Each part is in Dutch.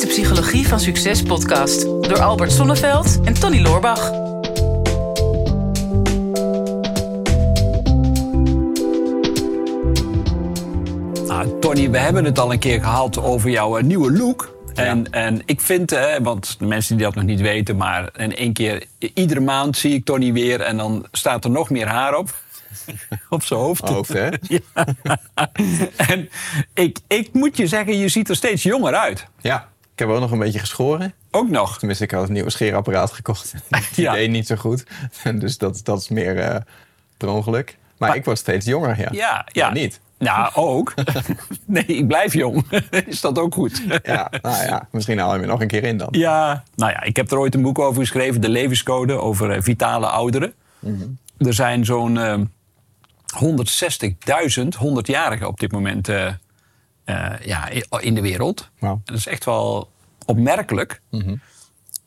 is de Psychologie van Succes podcast door Albert Sonneveld en Tony Loorbach. Ah, Tony, we hebben het al een keer gehad over jouw eh, nieuwe look. En, en ik vind, eh, want de mensen die dat nog niet weten, maar in één keer, iedere maand zie ik Tony weer en dan staat er nog meer haar op. op zijn hoofd. Hoofd, hè? Ja. en ik, ik moet je zeggen, je ziet er steeds jonger uit. Ja, ik heb ook nog een beetje geschoren. Ook nog. Tenminste, ik had een nieuwe scheerapparaat gekocht. Die Ja. deed niet zo goed. Dus dat, dat is meer eh per ongeluk. Maar, Maar- ik word steeds jonger, ja. Ja, ja. niet. Nou, ook. nee, ik blijf jong. Is dat ook goed? Ja, nou ja, misschien haal je me nog een keer in dan. Ja, nou ja, ik heb er ooit een boek over geschreven, De Levenscode, over eh, vitale ouderen. Er zijn zo'n eh, 160.000 100-jarigen op dit moment eh, eh, ja, i- in de wereld. Dat is echt wel opmerkelijk.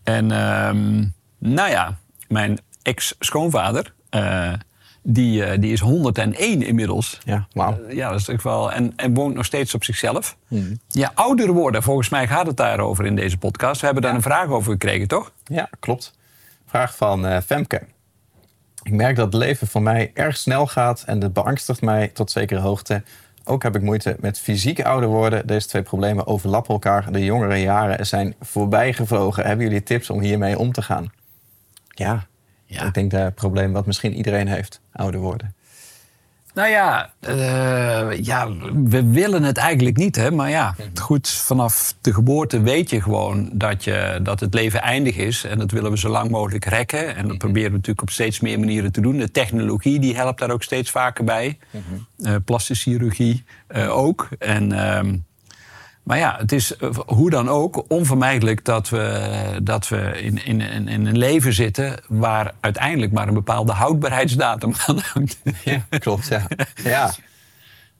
En ehm, nou ja, mijn ex-schoonvader, eh, die, eh, die is 101 inmiddels. Ja, wauw. Ja, dat is echt wel. En, en woont nog steeds op zichzelf. Ja, ouder worden, volgens mij gaat het daarover in deze podcast. We hebben daar een vraag over gekregen, toch? Ja, klopt. Vraag van Femke. Ik merk dat het leven voor mij erg snel gaat en dat beangstigt mij tot zekere hoogte. Ook heb ik moeite met fysiek ouder worden. Deze twee problemen overlappen elkaar. De jongere jaren zijn voorbij gevlogen. Hebben jullie tips om hiermee om te gaan? Ja, Ja. ik denk dat het probleem wat misschien iedereen heeft, ouder worden. Nou ja, eh, ja, we willen het eigenlijk niet, hè? Maar ja, goed, vanaf de geboorte weet je gewoon dat, je, dat het leven eindig is. En dat willen we zo lang mogelijk rekken. En dat proberen we natuurlijk op steeds meer manieren te doen. De technologie die helpt daar ook steeds vaker bij. Eh, plastische chirurgie eh, ook. En, ehm, maar ja, het is eh, hoe dan ook onvermijdelijk dat we, dat we in, in, in, een leven zitten... waar uiteindelijk maar een bepaalde houdbaarheidsdatum aan hangt. Ja, klopt, ja. ja.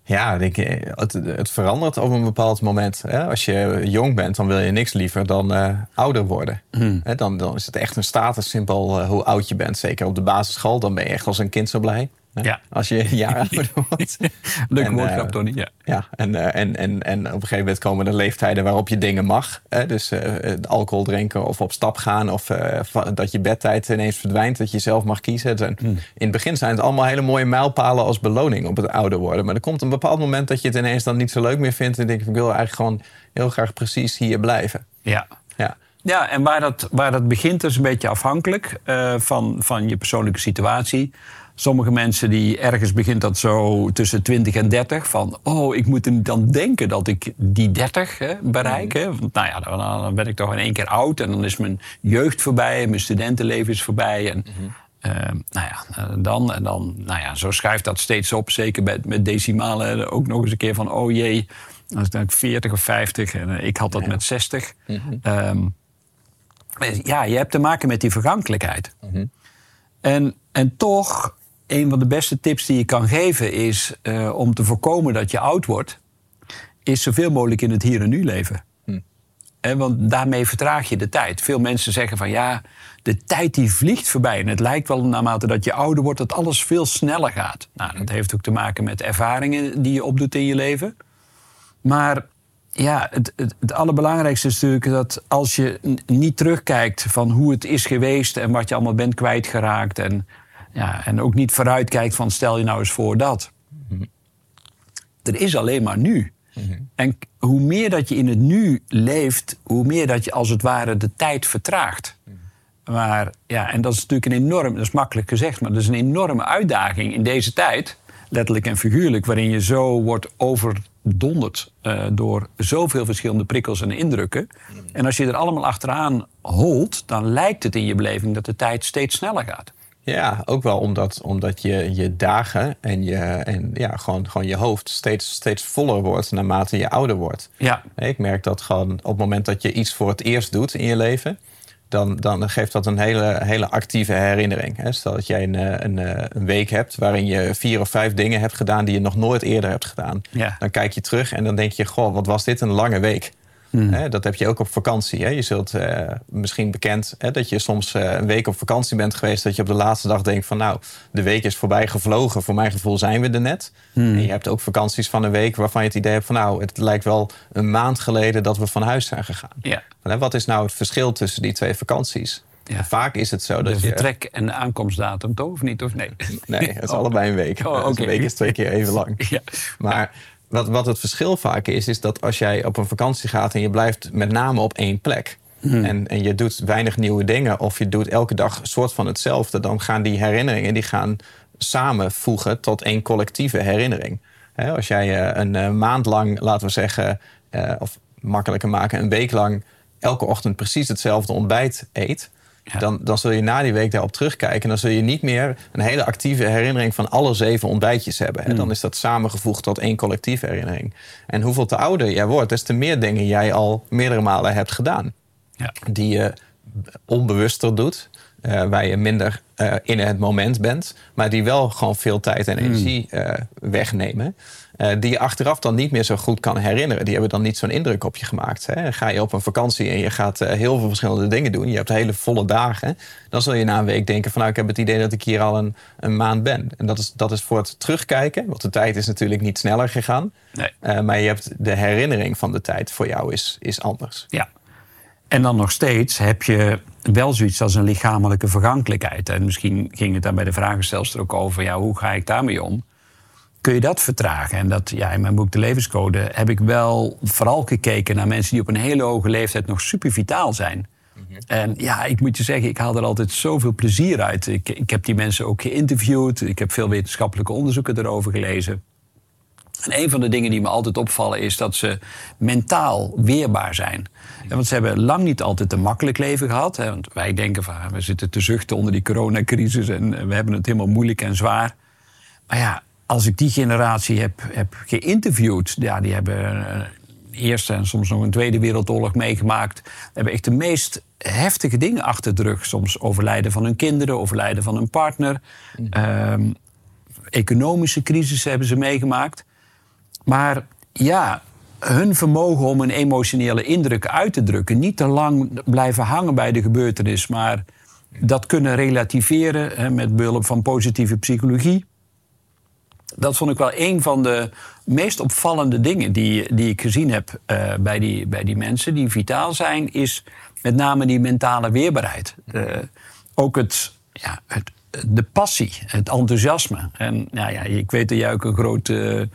Ja, eh, het, het verandert op een bepaald moment. Als je jong bent, dan wil je niks liever dan eh, ouder worden. Hè, Dan, dan is het echt een statussymbool hoe oud je bent. Zeker op de basisschool, dan ben je echt als een kind zo blij. Ja. Als je een jaar ouder wordt. Leuke En, woordgrap, eh, Tony. Ja. Ja, en, eh, en, en, en op een gegeven moment komen er leeftijden waarop je dingen mag. Hè? Dus eh, alcohol drinken of op stap gaan. Of dat je bedtijd ineens verdwijnt. Dat je zelf mag kiezen. Zijn- In het begin zijn het allemaal hele mooie mijlpalen als beloning op het ouder worden. Maar er komt een bepaald moment dat je het ineens dan niet zo leuk meer vindt. En denk ik, ik wil eigenlijk gewoon heel graag precies hier blijven. Ja. Ja, Ja, en waar dat, waar dat begint is een beetje afhankelijk van, van je persoonlijke situatie. Sommige mensen die ergens begint dat zo tussen 20 en 30. Van, oh, ik moet aan denken dat ik die 30 hè, bereik. Hè. Want, nou ja, dan, dan ben ik toch in één keer oud. En dan is mijn jeugd voorbij. Mijn studentenleven is voorbij. En, eh, nou ja, eh, dan en dan, nou ja, zo schuift dat steeds op. Zeker met, met decimalen ook nog eens een keer van, oh jee, dan is het eigenlijk 40 of 50. En eh, ik had dat met 60. Ehm, ja, je hebt te maken met die vergankelijkheid. En, en toch, een van de beste tips die je kan geven is eh, om te voorkomen dat je oud wordt, is zoveel mogelijk in het hier en nu leven. En want daarmee vertraag je de tijd. Veel mensen zeggen van ja, de tijd die vliegt voorbij. En het lijkt wel naarmate dat je ouder wordt dat alles veel sneller gaat. Nou, dat heeft ook te maken met ervaringen die je opdoet in je leven. Maar ja, het, het, het allerbelangrijkste is natuurlijk dat als je niet terugkijkt van hoe het is geweest en wat je allemaal bent kwijtgeraakt. En, ja, en ook niet vooruitkijkt van stel je nou eens voor dat. Er is alleen maar nu. En k- hoe meer dat je in het nu leeft, hoe meer dat je als het ware de tijd vertraagt. Maar ja, en dat is natuurlijk een enorm, dat is makkelijk gezegd, maar dat is een enorme uitdaging in deze tijd, letterlijk en figuurlijk, waarin je zo wordt overdonderd eh, door zoveel verschillende prikkels en indrukken. En als je er allemaal achteraan holt, dan lijkt het in je beleving dat de tijd steeds sneller gaat. Ja, ook wel omdat, omdat je, je dagen en, je, en ja, gewoon, gewoon je hoofd steeds, steeds voller wordt naarmate je ouder wordt. Ja. Ik merk dat gewoon op het moment dat je iets voor het eerst doet in je leven, dan, dan geeft dat een hele, hele actieve herinnering. Stel dat jij een, een, een week hebt waarin je vier of vijf dingen hebt gedaan die je nog nooit eerder hebt gedaan. Ja. Dan kijk je terug en dan denk je, goh, wat was dit een lange week. Hè, dat heb je ook op vakantie. Hè. Je zult uh, misschien bekend hè, dat je soms uh, een week op vakantie bent geweest. Dat je op de laatste dag denkt van nou, de week is voorbij gevlogen. Voor mijn gevoel zijn we er net. En je hebt ook vakanties van een week waarvan je het idee hebt van nou, het lijkt wel een maand geleden dat we van huis zijn gegaan. Ja. Wat is nou het verschil tussen die twee vakanties? Ja. Vaak is het zo dat De je... vertrek en de aankomstdatum toch, of niet? Of nee? Nee, het is allebei een week. Oh, Dus. Een week is twee keer even lang. Ja. Maar wat, wat het verschil vaak is, is dat als jij op een vakantie gaat en je blijft met name op één plek. En, en je doet weinig nieuwe dingen of je doet elke dag een soort van hetzelfde, dan gaan die herinneringen die gaan samenvoegen tot één collectieve herinnering. Als jij eh, een eh, maand lang, laten we zeggen, eh, of makkelijker maken, een week lang elke ochtend precies hetzelfde ontbijt eet, Ja. dan, dan zul je na die week daarop terugkijken. En dan zul je niet meer een hele actieve herinnering van alle zeven ontbijtjes hebben. En dan is dat samengevoegd tot één collectieve herinnering. En hoeveel te ouder jij wordt, des te meer dingen jij al meerdere malen hebt gedaan. Ja. Die je onbewuster doet. eh, waar je minder eh, in het moment bent. Maar die wel gewoon veel tijd en energie eh, wegnemen. Eh, die je achteraf dan niet meer zo goed kan herinneren. Die hebben dan niet zo'n indruk op je gemaakt. Hè? Ga je op een vakantie en je gaat eh, heel veel verschillende dingen doen. Je hebt hele volle dagen. Dan zul je na een week denken van nou, ik heb het idee dat ik hier al een, een maand ben. En dat is, dat is voor het terugkijken. Want de tijd is natuurlijk niet sneller gegaan. Nee. Eh, maar je hebt de herinnering van de tijd voor jou is, is anders. Ja. En dan nog steeds heb je wel zoiets als een lichamelijke vergankelijkheid. En misschien ging het daar bij de vragenstelster ook over... Ja, hoe ga ik daarmee om? Kun je dat vertragen? En dat, ja, in mijn boek De Levenscode heb ik wel vooral gekeken... naar mensen die op een hele hoge leeftijd nog super vitaal zijn. En ja, ik moet je zeggen, ik haal er altijd zoveel plezier uit. Ik, ik heb die mensen ook geïnterviewd. Ik heb veel wetenschappelijke onderzoeken erover gelezen. En een van de dingen die me altijd opvallen is dat ze mentaal weerbaar zijn. Want ze hebben lang niet altijd een makkelijk leven gehad. Hè, want wij denken van, we zitten te zuchten onder die coronacrisis en we hebben het helemaal moeilijk en zwaar. Maar ja, als ik die generatie heb, heb geïnterviewd, ja, die hebben Eerste en soms nog een Tweede Wereldoorlog meegemaakt, hebben echt de meest heftige dingen achter de rug. Soms overlijden van hun kinderen, overlijden van hun partner. Ehm, economische crisis hebben ze meegemaakt. Maar ja, hun vermogen om een emotionele indruk uit te drukken, niet te lang blijven hangen bij de gebeurtenis, maar dat kunnen relativeren met behulp van positieve psychologie. Dat vond ik wel een van de meest opvallende dingen die, die ik gezien heb eh, bij, die, bij die mensen die vitaal zijn, is met name die mentale weerbaarheid. Eh, ook het, ja, het, de passie, het enthousiasme. En nou ja, ik weet dat jij ook een grote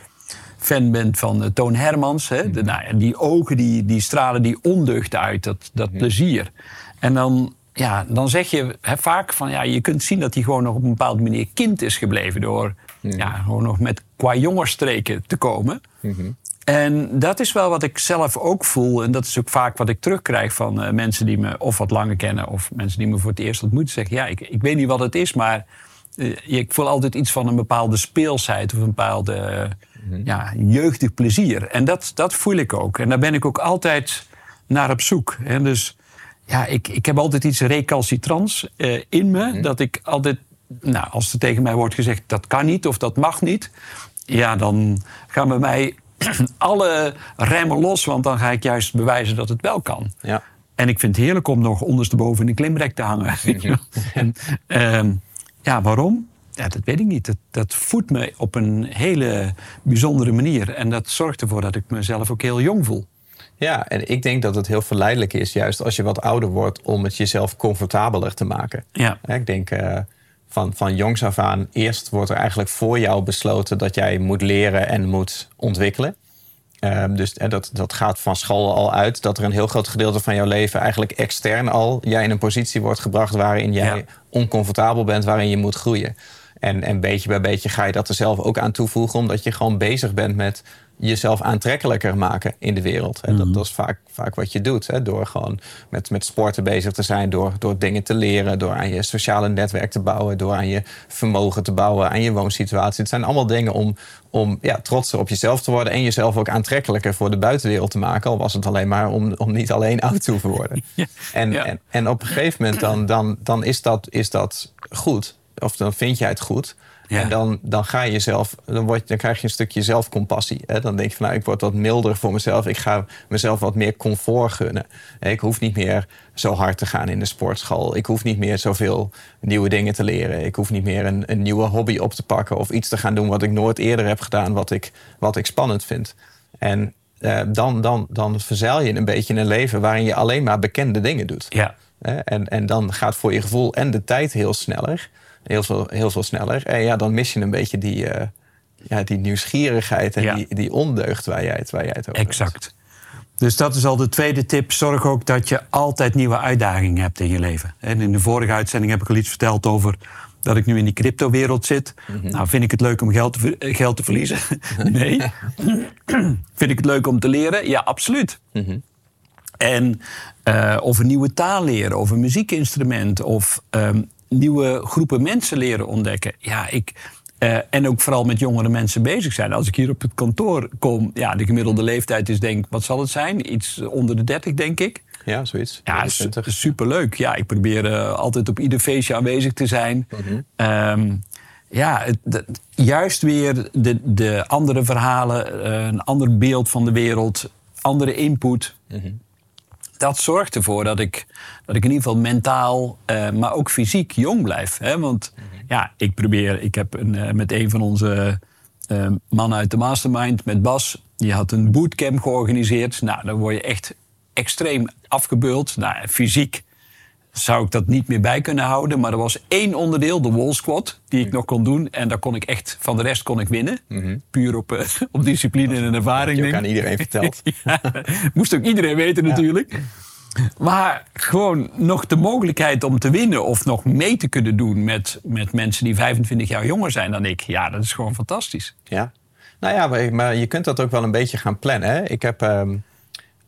fan bent van eh, Toon Hermans. Hè? De, nou ja, die ogen die, die stralen die ondeugd uit, dat, dat plezier. En dan, ja, dan zeg je hè, vaak van ja, je kunt zien dat hij gewoon nog op een bepaalde manier kind is gebleven door ja, gewoon nog met qua jongerstreken te komen. En dat is wel wat ik zelf ook voel. En dat is ook vaak wat ik terugkrijg van eh, mensen die me of wat langer kennen... of mensen die me voor het eerst ontmoeten. Zeggen, ja, ik, ik weet niet wat het is, maar eh, ik voel altijd iets van een bepaalde speelsheid... of een bepaalde eh, ja, jeugdig plezier. En dat, dat voel ik ook. En daar ben ik ook altijd naar op zoek. En dus ja, ik, ik heb altijd iets recalcitrants eh, in me. Dat ik altijd, nou, als er tegen mij wordt gezegd dat kan niet of dat mag niet. Ja, dan gaan bij mij alle remmen los. Want dan ga ik juist bewijzen dat het wel kan. Ja. En ik vind het heerlijk om nog ondersteboven in een klimrek te hangen. en, ehm, ja, waarom? Ja, dat weet ik niet. Dat, dat voedt me op een hele bijzondere manier. En dat zorgt ervoor dat ik mezelf ook heel jong voel. Ja, en ik denk dat het heel verleidelijk is, juist als je wat ouder wordt, om het jezelf comfortabeler te maken. Ja. Ik denk eh, van, van jongs af aan, eerst wordt er eigenlijk voor jou besloten dat jij moet leren en moet ontwikkelen. Ehm, dus dat, dat gaat van school al uit, dat er een heel groot gedeelte van jouw leven eigenlijk extern al jij in een positie wordt gebracht waarin jij Ja. oncomfortabel bent, waarin je moet groeien. En, en beetje bij beetje ga je dat er zelf ook aan toevoegen, omdat je gewoon bezig bent met jezelf aantrekkelijker maken in de wereld. En dat, dat is vaak, vaak wat je doet. Hè? Door gewoon met, met sporten bezig te zijn, door, door dingen te leren, door aan je sociale netwerk te bouwen, door aan je vermogen te bouwen, aan je woonsituatie. Het zijn allemaal dingen om, om ja, trotser op jezelf te worden en jezelf ook aantrekkelijker voor de buitenwereld te maken. Al was het alleen maar om, om niet alleen oud te hoeven worden. Ja. En, Ja. en, en op een gegeven moment dan, dan, dan is, dat, is dat goed. Of dan vind jij het goed. Ja. En dan, dan ga je jezelf, dan, word, dan krijg je een stukje zelfcompassie. Hè? Dan denk je van nou, ik word wat milder voor mezelf. Ik ga mezelf wat meer comfort gunnen. Ik hoef niet meer zo hard te gaan in de sportschool. Ik hoef niet meer zoveel nieuwe dingen te leren. Ik hoef niet meer een, een nieuwe hobby op te pakken of iets te gaan doen wat ik nooit eerder heb gedaan, wat ik, wat ik spannend vind. En eh, dan, dan, dan verzeil je een beetje in een leven waarin je alleen maar bekende dingen doet. Ja. En, en dan gaat voor je gevoel en de tijd heel sneller. Heel veel, heel veel sneller. En ja, dan mis je een beetje die, eh, ja, die nieuwsgierigheid en Ja. die, die ondeugd waar jij het, waar jij het over hebt. Exact. Dus dat is al de tweede tip. Zorg ook dat je altijd nieuwe uitdagingen hebt in je leven. En in de vorige uitzending heb ik al iets verteld over dat ik nu in die cryptowereld zit. Nou, vind ik het leuk om geld te, ver- eh, geld te verliezen? nee. vind ik het leuk om te leren? Ja, absoluut. En eh, of een nieuwe taal leren, of een muziekinstrument, of ehm, nieuwe groepen mensen leren ontdekken. Ja, ik. eh, en ook vooral met jongere mensen bezig zijn. Als ik hier op het kantoor kom, ja, de gemiddelde leeftijd is denk, wat zal het zijn? Iets onder de 30, denk ik. Ja, zoiets. Ja, 21. su superleuk. Ja, ik probeer eh, altijd op ieder feestje aanwezig te zijn. Ehm, ja, het, juist weer de, de andere verhalen, eh, een ander beeld van de wereld, andere input. Dat zorgt ervoor dat ik, dat ik in ieder geval mentaal, eh, maar ook fysiek jong blijf. Hè? Want ja, ik probeer, ik heb een, eh, met een van onze eh, mannen uit de mastermind, met Bas, die had een bootcamp georganiseerd. Nou, dan word je echt extreem afgebeuld. Nou, fysiek zou ik dat niet meer bij kunnen houden. Maar er was één onderdeel, de wall squat, die ik nog kon doen. En daar kon ik echt, van de rest kon ik winnen. Puur op, eh, op discipline en ervaring. Aan ik. iedereen verteld. Ja, moest ook iedereen weten natuurlijk. Maar gewoon nog de mogelijkheid om te winnen of nog mee te kunnen doen met, met mensen die 25 jaar jonger zijn dan ik. Ja, dat is gewoon fantastisch. Ja. Nou ja, maar, maar je kunt dat ook wel een beetje gaan plannen. Hè? Ik heb ehm,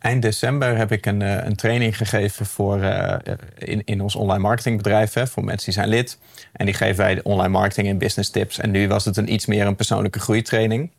eind december heb ik een, eh, een training gegeven voor, eh, in, in ons online marketingbedrijf. Hè, voor mensen die zijn lid. En die geven wij de online marketing en business tips. En nu was het een iets meer een persoonlijke groeitraining.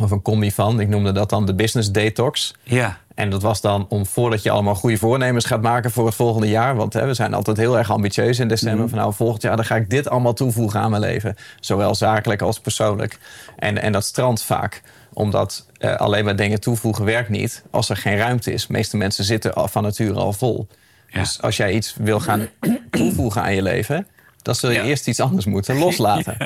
Of een combi van. Ik noemde dat dan de business detox. Ja, En dat was dan om voordat je allemaal goede voornemens gaat maken voor het volgende jaar. Want hè, we zijn altijd heel erg ambitieus in december. Van nou, volgend jaar dan ga ik dit allemaal toevoegen aan mijn leven. Zowel zakelijk als persoonlijk. En, en dat strandt vaak. Omdat eh, alleen maar dingen toevoegen werkt niet als er geen ruimte is. De meeste mensen zitten al van nature al vol. Ja. Dus als jij iets wil gaan toevoegen aan je leven... dan zul je Ja. eerst iets anders moeten loslaten.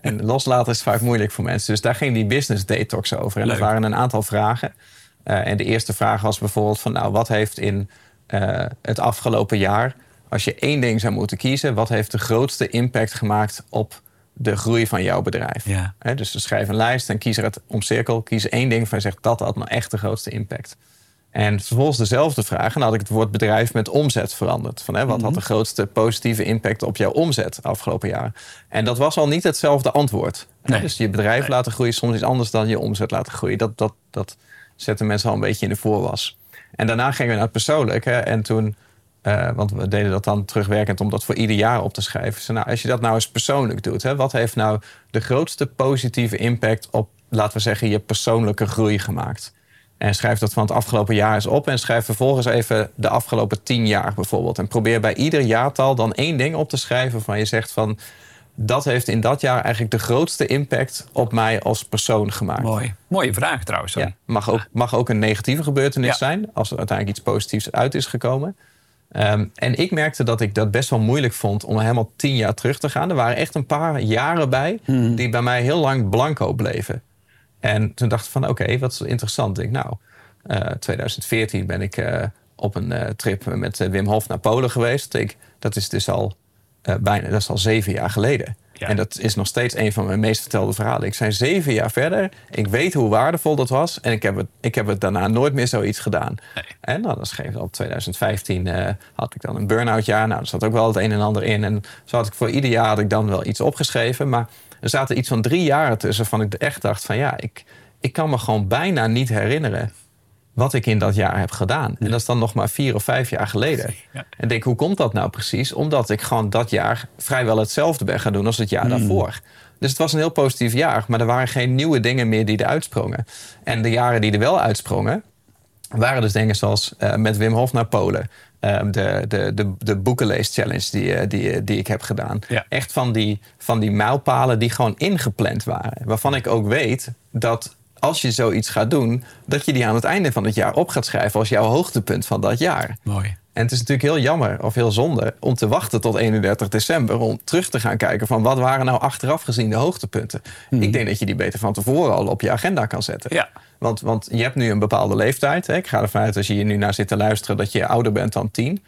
En loslaten is vaak moeilijk voor mensen. Dus daar ging die business detox over. En Leuk. waren een aantal vragen. Eh, en de eerste vraag was bijvoorbeeld van... nou, wat heeft in eh, het afgelopen jaar... als je één ding zou moeten kiezen... wat heeft de grootste impact gemaakt op de groei van jouw bedrijf? Ja. Hè, dus schrijf een lijst en kies er het om cirkel. Kies één ding van je zegt dat had nou echt de grootste impact. En vervolgens dezelfde vraag. En dan had ik het woord bedrijf met omzet veranderd. Van, hè, wat had de grootste positieve impact op jouw omzet afgelopen jaar? En dat was al niet hetzelfde antwoord. Nee. Dus je bedrijf Nee. laten groeien soms iets anders dan je omzet laten groeien. Dat, dat, dat zetten mensen al een beetje in de voorwas. En daarna gingen we naar het persoonlijk. Hè, en toen, eh, want we deden dat dan terugwerkend om dat voor ieder jaar op te schrijven. Dus, nou, als je dat nou eens persoonlijk doet, hè, wat heeft nou de grootste positieve impact op, laten we zeggen, je persoonlijke groei gemaakt? En schrijf dat van het afgelopen jaar eens op. En schrijf vervolgens even de afgelopen tien jaar bijvoorbeeld. En probeer bij ieder jaartal dan één ding op te schrijven waarvan je zegt van... dat heeft in dat jaar eigenlijk de grootste impact op mij als persoon gemaakt. mooi. Mooie vraag trouwens. dan. Ja, mag, ook, mag ook een negatieve gebeurtenis Ja. zijn, als er uiteindelijk iets positiefs uit is gekomen. Ehm, en ik merkte dat ik dat best wel moeilijk vond om helemaal tien jaar terug te gaan. Er waren echt een paar jaren bij Hmm. die bij mij heel lang blanco bleven. En toen dacht ik van oké, wat is interessant. Ik, nou, eh 2014 ben ik eh, op een eh, trip met eh, Wim Hof naar Polen geweest. Ik, dat is dus al eh, bijna, dat is al zeven jaar geleden. Ja. En dat is nog steeds een van mijn meest vertelde verhalen. Ik zijn zeven jaar verder. Ik weet hoe waardevol dat was. En ik heb het, ik heb het daarna nooit meer zoiets gedaan. Nee. En dan dat schreef op 2015 eh, had ik dan een burn-out jaar. Nou, er zat ook wel het een en ander in. En zo had ik voor ieder jaar had ik dan wel iets opgeschreven. Maar er zaten iets van drie jaren tussen van ik echt dacht van ja, ik, ik kan me gewoon bijna niet herinneren wat ik in dat jaar heb gedaan. En dat is dan nog maar vier of vijf jaar geleden. Ja. En denk, hoe komt dat nou precies? Omdat ik gewoon dat jaar vrijwel hetzelfde ben gaan doen als het jaar daarvoor. Dus het was een heel positief jaar, maar er waren geen nieuwe dingen meer die er uitsprongen. En de jaren die er wel uitsprongen, waren dus dingen zoals eh, met Wim Hof naar Polen. ehm, de, de, de, de boekenlees-challenge die, eh, die, die ik heb gedaan. Ja. Echt van die, van die mijlpalen die gewoon ingepland waren. Waarvan ik ook weet dat als je zoiets gaat doen, dat je die aan het einde van het jaar op gaat schrijven als jouw hoogtepunt van dat jaar. Mooi. En het is natuurlijk heel jammer of heel zonde om te wachten tot 31 december om terug te gaan kijken van wat waren nou achteraf gezien de hoogtepunten. Ik denk dat je die beter van tevoren al op je agenda kan zetten. Ja. Want, want je hebt nu een bepaalde leeftijd. Hè? Ik ga ervan uit als je hier nu naar zit te luisteren dat je ouder bent dan 10.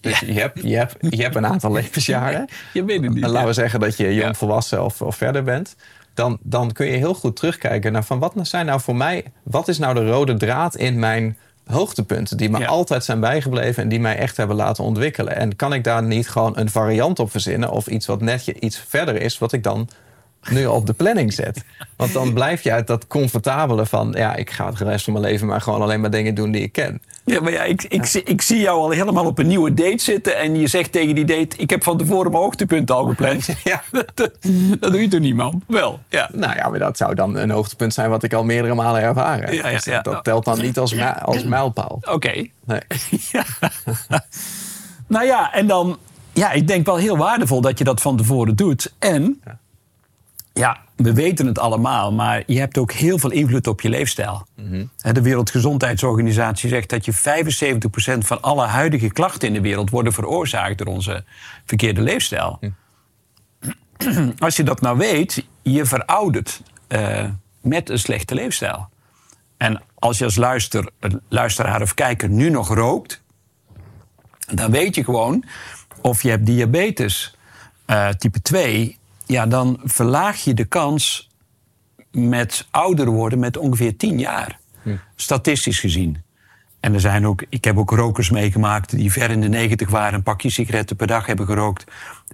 Dus je, hebt, je, hebt, je hebt een aantal levensjaren. Je weet het niet. En laten we ja. zeggen dat je jong volwassen of, of verder bent. Dan, dan kun je heel goed terugkijken naar van wat nou zijn nou voor mij, wat is nou de rode draad in mijn hoogtepunten die me Ja. altijd zijn bijgebleven en die mij echt hebben laten ontwikkelen. En kan ik daar niet gewoon een variant op verzinnen of iets wat net iets verder is, wat ik dan nu op de planning zet. Want dan blijf je uit dat comfortabele van, ja, ik ga het rest van mijn leven maar gewoon alleen maar dingen doen die ik ken. Ja, maar ja, ik, ik, zie- ik zie jou al helemaal op een nieuwe date zitten. En je zegt tegen die date: Ik heb van tevoren mijn hoogtepunten al gepland. Ja. dat, dat doe je toch niet, man? Wel, ja. Nou ja, maar dat zou dan een hoogtepunt zijn wat ik al meerdere malen ervaren. heb. Ja, ja, Dus ja. dat telt dan niet als, als mijlpaal. Oké. Nee. Ja. nou ja, en dan, ja, ik denk wel heel waardevol dat je dat van tevoren doet. En, Ja. Ja, we weten het allemaal, maar je hebt ook heel veel invloed op je leefstijl. Hè, De Wereldgezondheidsorganisatie zegt dat je 75% van alle huidige klachten in de wereld worden veroorzaakt door onze verkeerde leefstijl. Als je dat nou weet, je veroudert eh, met een slechte leefstijl. En als je als luister, luisteraar of kijker nu nog rookt, dan weet je gewoon of je hebt diabetes eh, type 2, ja, dan verlaag je de kans met ouder worden met ongeveer 10 jaar. Statistisch gezien. En er zijn ook, ik heb ook rokers meegemaakt die ver in de 90 waren, een pakje sigaretten per dag hebben gerookt.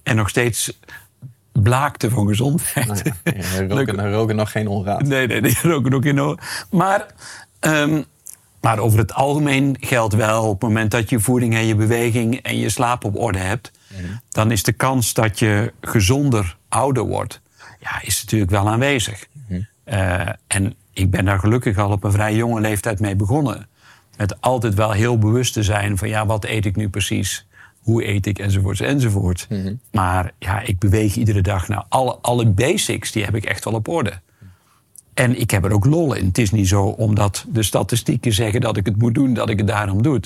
En nog steeds blaakten van gezondheid. Nou ja, ja, roken, roken nog geen onraad. Nee, nee, die roken ook in. Maar, ehm, maar over het algemeen geldt wel... op het moment dat je voeding en je beweging en je slaap op orde hebt... dan is de kans dat je gezonder ouder wordt... Ja, is natuurlijk wel aanwezig. Eh, en ik ben daar gelukkig al op een vrij jonge leeftijd mee begonnen. Met altijd wel heel bewust te zijn van... ja, wat eet ik nu precies? Hoe eet ik? Enzovoorts, enzovoort. Maar ja, ik beweeg iedere dag. Nou, alle, alle basics, die heb ik echt wel op orde. En ik heb er ook lol in. Het is niet zo omdat de statistieken zeggen dat ik het moet doen, dat ik het daarom doe.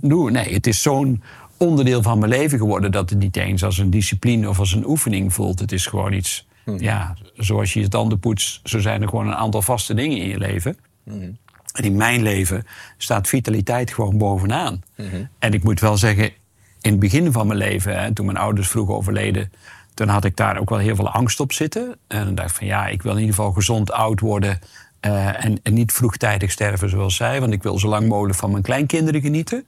doe. Nee, het is zo'n onderdeel van mijn leven geworden dat het niet eens als een discipline of als een oefening voelt. Het is gewoon iets, ja, zoals je je tanden poetst, zo zijn er gewoon een aantal vaste dingen in je leven. En in mijn leven staat vitaliteit gewoon bovenaan. En ik moet wel zeggen, in het begin van mijn leven, hè, toen mijn ouders vroeg overleden, toen had ik daar ook wel heel veel angst op zitten. En dan dacht ik van ja, ik wil in ieder geval gezond oud worden. eh, en, en niet vroegtijdig sterven zoals zij. Want ik wil zo lang mogelijk van mijn kleinkinderen genieten.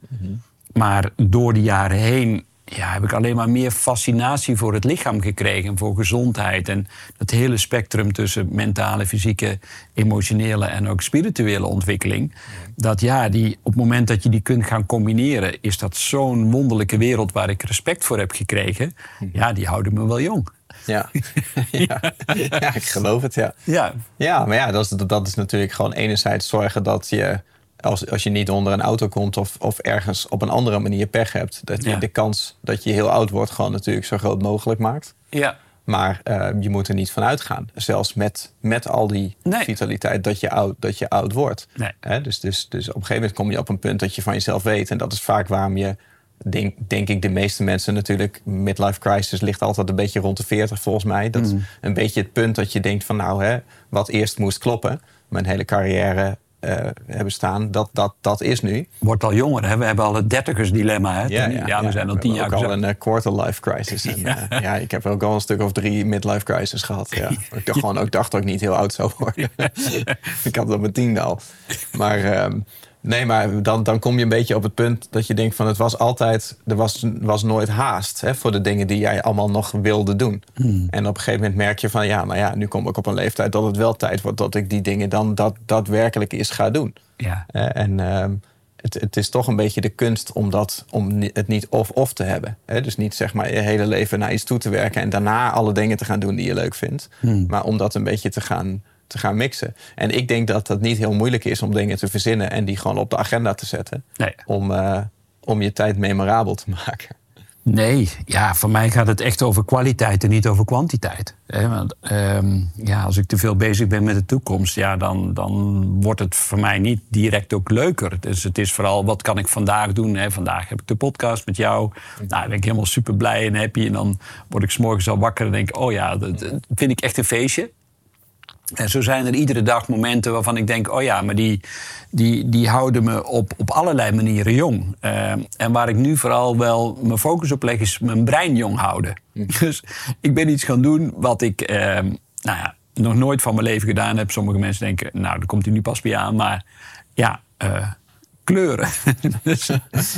Maar door de jaren heen ja, heb ik alleen maar meer fascinatie voor het lichaam gekregen. Voor gezondheid. En dat hele spectrum tussen mentale, fysieke, emotionele en ook spirituele ontwikkeling. Dat ja, die, op het moment dat je die kunt gaan combineren, is dat zo'n wonderlijke wereld waar ik respect voor heb gekregen. Ja, die houden me wel jong. Ja. ja. ja, ik geloof het, ja. Ja, Ja, maar ja, dat is, dat is natuurlijk gewoon enerzijds zorgen dat je... Als, als je niet onder een auto komt of, of ergens op een andere manier pech hebt... dat je Ja. de kans dat je heel oud wordt gewoon natuurlijk zo groot mogelijk maakt. ja. Maar eh, je moet er niet van uitgaan. Zelfs met, met al die Nee. vitaliteit dat je oud, dat je oud wordt. Nee. Hè, dus, dus, dus op een gegeven moment kom je op een punt dat je van jezelf weet. En dat is vaak waarom je, denk, denk ik, de meeste mensen natuurlijk... midlife crisis ligt altijd een beetje rond de 40 volgens mij. Dat is een beetje het punt dat je denkt van nou, hè, wat eerst moest kloppen. Mijn hele carrière eh, hebben staan, dat, dat, dat is nu. Wordt al jonger, hè? We hebben al het dertigersdilemma, hè? ja, we zijn al tien jaar ook al gezakt. een eh, quarter life crisis. En, ja. ja, ik heb ook al een stuk of drie midlife crisis gehad. Ja. Ik dacht gewoon ook dacht dat ik niet heel oud zou worden. ik had dat op mijn tiende al. Maar ehm, nee, maar dan, dan kom je een beetje op het punt dat je denkt van het was altijd, er was, was nooit haast hè, voor de dingen die jij allemaal nog wilde doen. En op een gegeven moment merk je van ja, maar ja, nu kom ik op een leeftijd dat het wel tijd wordt dat ik die dingen dan dat daadwerkelijk eens ga doen. Ja. En ehm, het, het is toch een beetje de kunst om, dat, om het niet of-of te hebben. Hè? Dus niet zeg maar je hele leven naar iets toe te werken... en daarna alle dingen te gaan doen die je leuk vindt. Maar om dat een beetje te gaan, te gaan mixen. En ik denk dat het niet heel moeilijk is om dingen te verzinnen... en die gewoon op de agenda te zetten. Nee. Om, eh, om je tijd memorabel te maken? Nee, ja, voor mij gaat het echt over kwaliteit en niet over kwantiteit. Want ehm, ja, als ik te veel bezig ben met de toekomst, ja, dan, dan wordt het voor mij niet direct ook leuker. Dus het is vooral, wat kan ik vandaag doen? Hè? Vandaag heb ik de podcast met jou. Nou, dan ben ik helemaal super blij en happy. En dan word ik s'morgens al wakker en denk oh ja, dat vind ik echt een feestje. En zo zijn er iedere dag momenten waarvan ik denk: oh ja, maar die, die, die houden me op, op allerlei manieren jong. Uh, en waar ik nu vooral wel mijn focus op leg, is mijn brein jong houden. Hm. Dus ik ben iets gaan doen wat ik uh, nou ja, nog nooit van mijn leven gedaan heb. Sommige mensen denken: nou, daar komt hij nu pas bij aan. Maar ja, uh, kleuren. dus,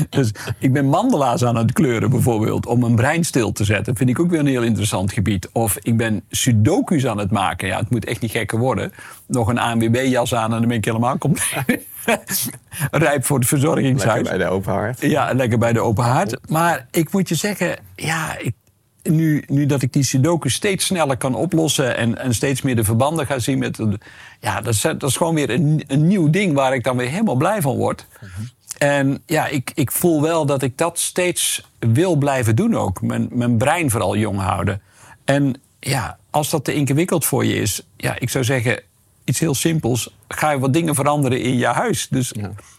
dus, ik ben mandala's aan het kleuren bijvoorbeeld om mijn brein stil te zetten. Vind ik ook weer een heel interessant gebied. Of ik ben sudoku's aan het maken. Ja, het moet echt niet gekker worden. Nog een ANWB-jas aan en dan ben ik helemaal compleet. Rijp voor het verzorgingshuis. Lekker bij de open haard. Ja, lekker bij de open haard. Maar ik moet je zeggen, ja, ik, nu, nu dat ik die sudoku steeds sneller kan oplossen en, en steeds meer de verbanden ga zien met. Ja, dat is, dat is gewoon weer een, een nieuw ding waar ik dan weer helemaal blij van word. En ja, ik, ik voel wel dat ik dat steeds wil blijven doen ook. Mijn, mijn brein vooral jong houden. En ja, als dat te ingewikkeld voor je is, ja, ik zou zeggen, iets heel simpels. Ga je wat dingen veranderen in je huis. Dus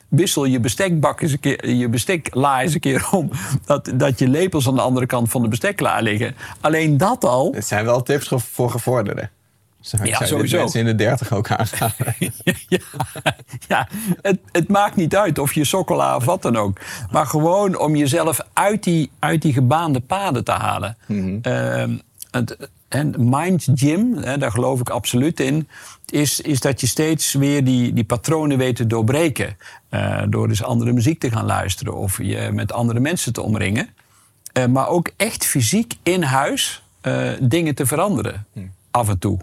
wissel je bestekbak eens een keer, je bestekla eens een keer om. Dat, dat je lepels aan de andere kant van de bestekla liggen. Alleen dat al. Het zijn wel tips voor gevorderden. Zou ja, sowieso. mensen in de dertig ook aangaan. ja, ja het, het, maakt niet uit of je sokkola of wat dan ook. Maar gewoon om jezelf uit die, uit die gebaande paden te halen. Mm en mind gym, hè, daar geloof ik absoluut in, is, is dat je steeds weer die, die patronen weet te doorbreken. Uh, door dus andere muziek te gaan luisteren of je met andere mensen te omringen. Uh, maar ook echt fysiek in huis uh, dingen te veranderen, hm. af en toe.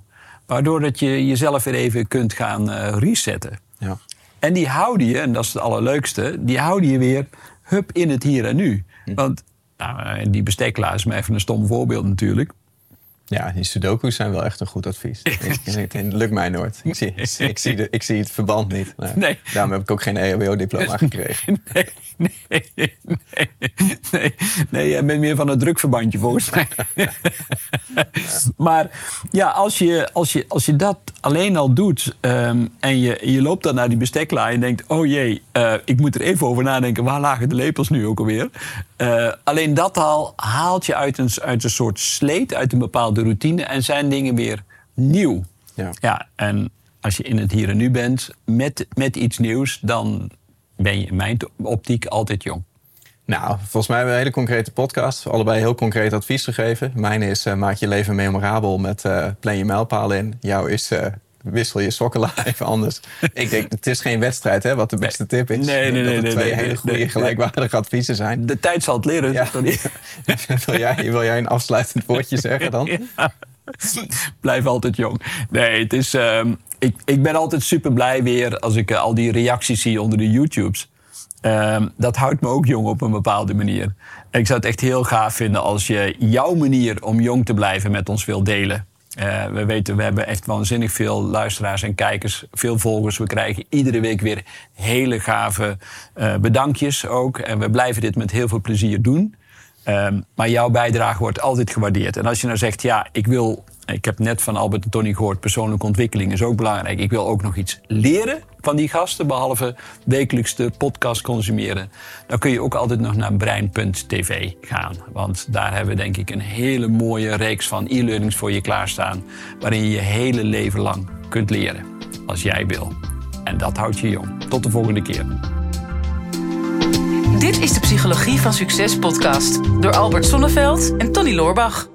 Waardoor dat je jezelf weer even kunt gaan resetten. Ja. En die houden je, en dat is het allerleukste, die houden je weer hup in het hier en nu. Hm. Want nou, die besteklaar is maar even een stom voorbeeld natuurlijk. Ja, die sudoku's zijn wel echt een goed advies. het lukt mij nooit. Ik zie, ik zie, de, ik zie het verband niet. Nou, nee. Daarom heb ik ook geen EHBO-diploma gekregen. Nee, nee, nee, nee. Nee, jij bent meer van het drukverbandje volgens mij. maar ja, als je, als, je, als je dat alleen al doet... Um, en je, je loopt dan naar die besteklaar en denkt... oh jee, uh, ik moet er even over nadenken... waar lagen de lepels nu ook alweer? Uh, alleen dat al haalt je uit een, uit een soort sleet... uit een bepaalde routine en zijn dingen weer nieuw. Ja. ja, en als je in het hier en nu bent met, met iets nieuws, dan ben je in mijn optiek altijd jong. Nou, volgens mij hebben we een hele concrete podcast. Allebei heel concreet advies gegeven. Mijn is uh, maak je leven memorabel met uh, plan je mijlpaal in. Jouw is uh, wissel je sokken even anders. Ik denk, het is geen wedstrijd, hè, wat de beste tip is. Nee, nee, nee. Dat twee hele goede, gelijkwaardige adviezen zijn. De tijd zal het leren. Ja. wil, jij, wil jij een afsluitend woordje zeggen dan? Blijf altijd jong. Nee, het is... Um, ik, ik ben altijd super blij weer als ik uh, al die reacties zie onder de YouTubes. Um, dat houdt me ook jong op een bepaalde manier. En ik zou het echt heel gaaf vinden als je jouw manier om jong te blijven met ons wil delen. Uh, we weten, we hebben echt waanzinnig veel luisteraars en kijkers, veel volgers. We krijgen iedere week weer hele gave uh, bedankjes ook. En we blijven dit met heel veel plezier doen. Um, maar jouw bijdrage wordt altijd gewaardeerd. En als je nou zegt, ja, ik wil ik heb net van Albert en Tony gehoord, persoonlijke ontwikkeling is ook belangrijk. Ik wil ook nog iets leren van die gasten, behalve wekelijks de podcast consumeren. Dan kun je ook altijd nog naar brein.tv gaan. Want daar hebben we denk ik een hele mooie reeks van e-learnings voor je klaarstaan. Waarin je je hele leven lang kunt leren, als jij wil. En dat houdt je jong. Tot de volgende keer. Dit is de Psychologie van Succes podcast door Albert Sonneveld en Tony Loorbach.